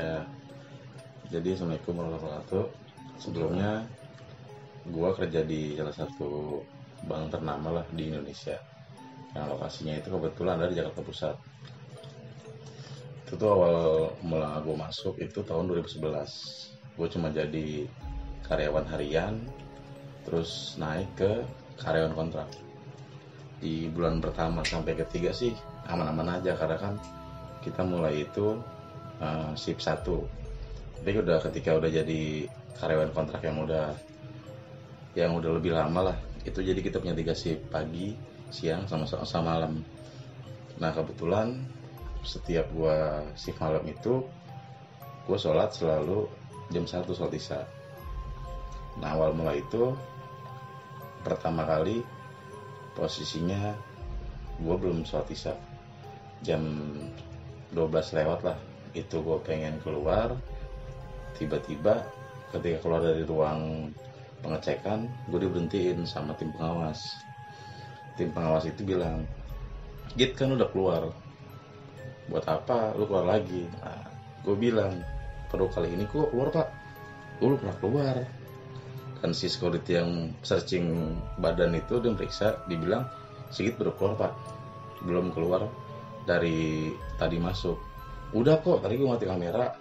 Ya. Jadi Assalamualaikum warahmatullahi wabarakatuh. Sebelumnya gua kerja di salah satu bank ternama lah di Indonesia. Yang lokasinya itu kebetulan ada di Jakarta Pusat. Itu tuh awal mula gue masuk itu tahun 2011. Gue cuma jadi karyawan harian, terus naik ke karyawan kontrak. Di bulan pertama sampai ketiga sih aman-aman aja karena kan kita mulai itu uh, shift 1 tapi udah ketika udah jadi karyawan kontrak yang udah yang udah lebih lama lah itu jadi kita punya tiga shift pagi siang sama sama malam. Nah kebetulan setiap gua shift malam itu gua sholat selalu jam satu sholat isya. Nah awal mulai itu pertama kali posisinya gua belum sholat isya. Jam 12 lewat lah itu gue pengen keluar. Tiba-tiba ketika keluar dari ruang pengecekan gue diberhentiin sama tim pengawas. Tim pengawas itu bilang Git kan udah keluar. Buat apa lu keluar lagi? Nah, gue bilang perlu kali ini kok keluar pak. Gue belum pernah keluar. Dan si security yang searching badan itu dia meriksa dibilang Sigit baru pak. Belum keluar dari tadi masuk udah kok tadi gue mati kamera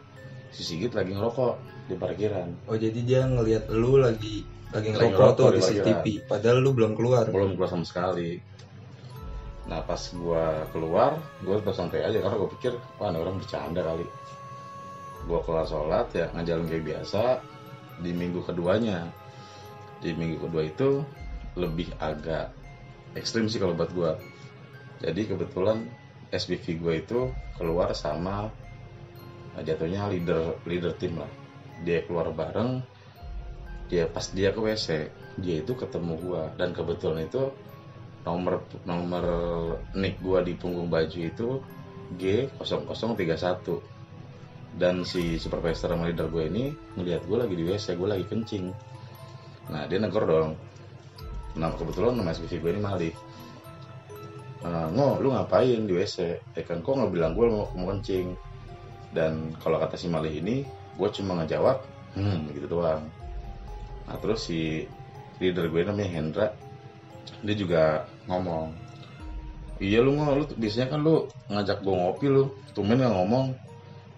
si Sigit lagi ngerokok di parkiran. Oh jadi dia ngelihat lu lagi lagi ngerokok tuh di CCTV, padahal lu belum keluar. belum keluar sama sekali. Nah pas gua keluar gua tetap santai aja karena gua pikir wah ini orang bercanda kali. Gua keluar sholat ya ngajarin kayak biasa di minggu keduanya. Di minggu kedua itu lebih agak ekstrim sih kalau buat gua. Jadi kebetulan SPV gue itu keluar sama nah, jatuhnya leader leader tim lah. Dia keluar bareng dia pas dia ke WC dia itu ketemu gua. Dan kebetulan itu nomor nomor nick gua di punggung baju itu G0031 dan si supervisor sama leader gue ini ngelihat gue lagi di WC gue lagi kencing. Nah dia negor dong. Nah kebetulan nama SPV gue ini Malik Nah, ngo lu ngapain di WC ya kan kok nggak bilang gue mau, kencing. Dan kalau kata si Malik ini gue cuma ngejawab hmm gitu doang. Nah terus si leader gue namanya Hendra dia juga ngomong iya lu ngo lu biasanya kan lu ngajak gue ngopi lu tumben nggak ngomong.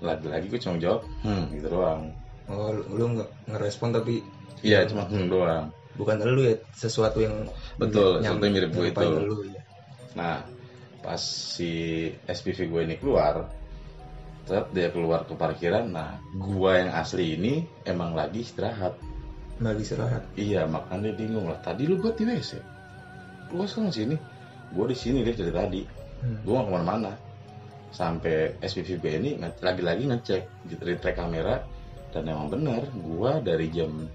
Lagi-lagi gue cuma jawab hmm gitu doang. Oh lu- lu nggak ngerespon tapi iya cuma hmm doang. Bukan lu ya sesuatu yang Betul, sesuatu yang mirip gue itu. lu, ya. Nah, pas si SPV gue ini keluar, tetap dia keluar ke parkiran. Nah, gua yang asli ini emang lagi istirahat. Nggak istirahat. Iya, makanya dia bingung lah. Tadi lu buat di WC. Lu sekarang sini. Gue di sini deh dari tadi. Hmm. Gue gak ke mana-mana. Sampai SPV gue ini lagi-lagi ngecek gitu dari track kamera dan emang benar, gua dari jam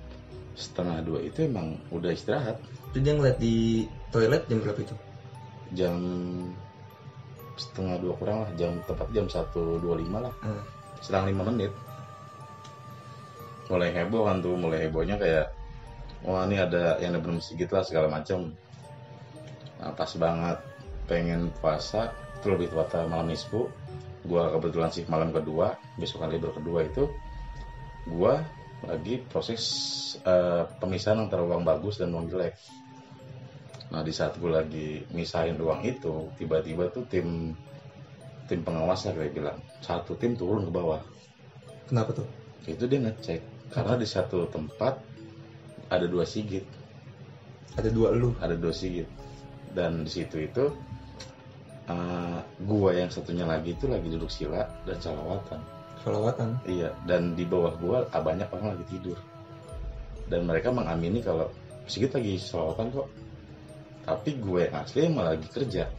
setengah dua itu emang udah istirahat. Itu dia ngeliat di toilet jam berapa itu? Jam setengah dua kurang lah jam tepat jam satu dua lima lah. Hmm. sedang lima menit. Mulai heboh kan tuh mulai hebohnya kayak wah ini ada yang belum sedikit lah segala macam nah pas banget pengen puasa itu lebih tepatnya malam nisfu gua kebetulan sih malam kedua besokan libur kedua itu gua lagi proses eh, pemisahan antara uang bagus dan uang jelek Nah di saat gue lagi misahin ruang itu, tiba-tiba tuh tim tim pengawas lah kayak bilang satu tim turun ke bawah. Kenapa tuh? Itu dia ngecek karena di satu tempat ada dua sigit, Ada dua lu. ada dua sigit dan di situ itu eh, gua yang satunya lagi itu lagi duduk sila dan salawatan. Salawatan. Iya dan di bawah gua banyak orang lagi tidur dan mereka mengamini kalau Sigit lagi salawatan kok tapi gue yang asli emang lagi kerja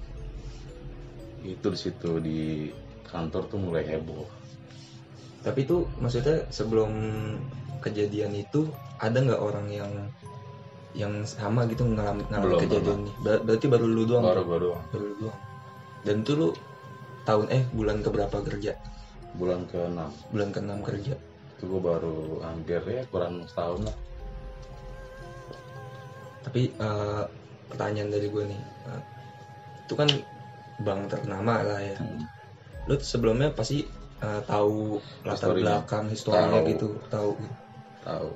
itu di situ di kantor tuh mulai heboh Tapi itu maksudnya sebelum kejadian itu ada nggak orang yang yang sama gitu ngalamin, ngalamin kejadian ini? Ber- berarti baru lu doang. baru gue doang Baru lu doang. Dan itu lu tahun eh bulan keberapa kerja? bulan ke 6 Bulan ke-6 kerja. itu gue baru hampir ya kurang setahun lah Tapi eh, pertanyaan dari gue nih, eh, itu kan bank ternama lah ya. Hmm. Lu sebelumnya pasti eh, tahu latar Historinya. belakang historinya Tahu. gitu tahu tahu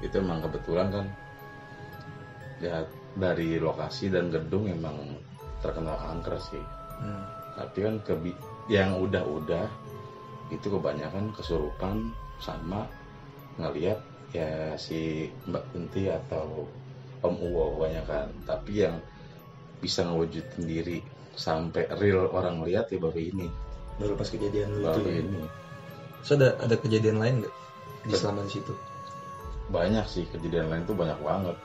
itu emang kebetulan kan ya dari lokasi dan gedung emang terkenal angker sih Hmm. tapi kan kebi- yang udah-udah itu kebanyakan kesurupan sama ngelihat ya si Mbak Kunti atau Om Uwo kebanyakan tapi yang bisa ngewujudin diri sampai real orang lihat ya baru ini. Baru pas kejadian lu itu baru ya. ini. Terus ada ada kejadian lain nggak di selama di situ? Banyak sih kejadian lain tuh banyak banget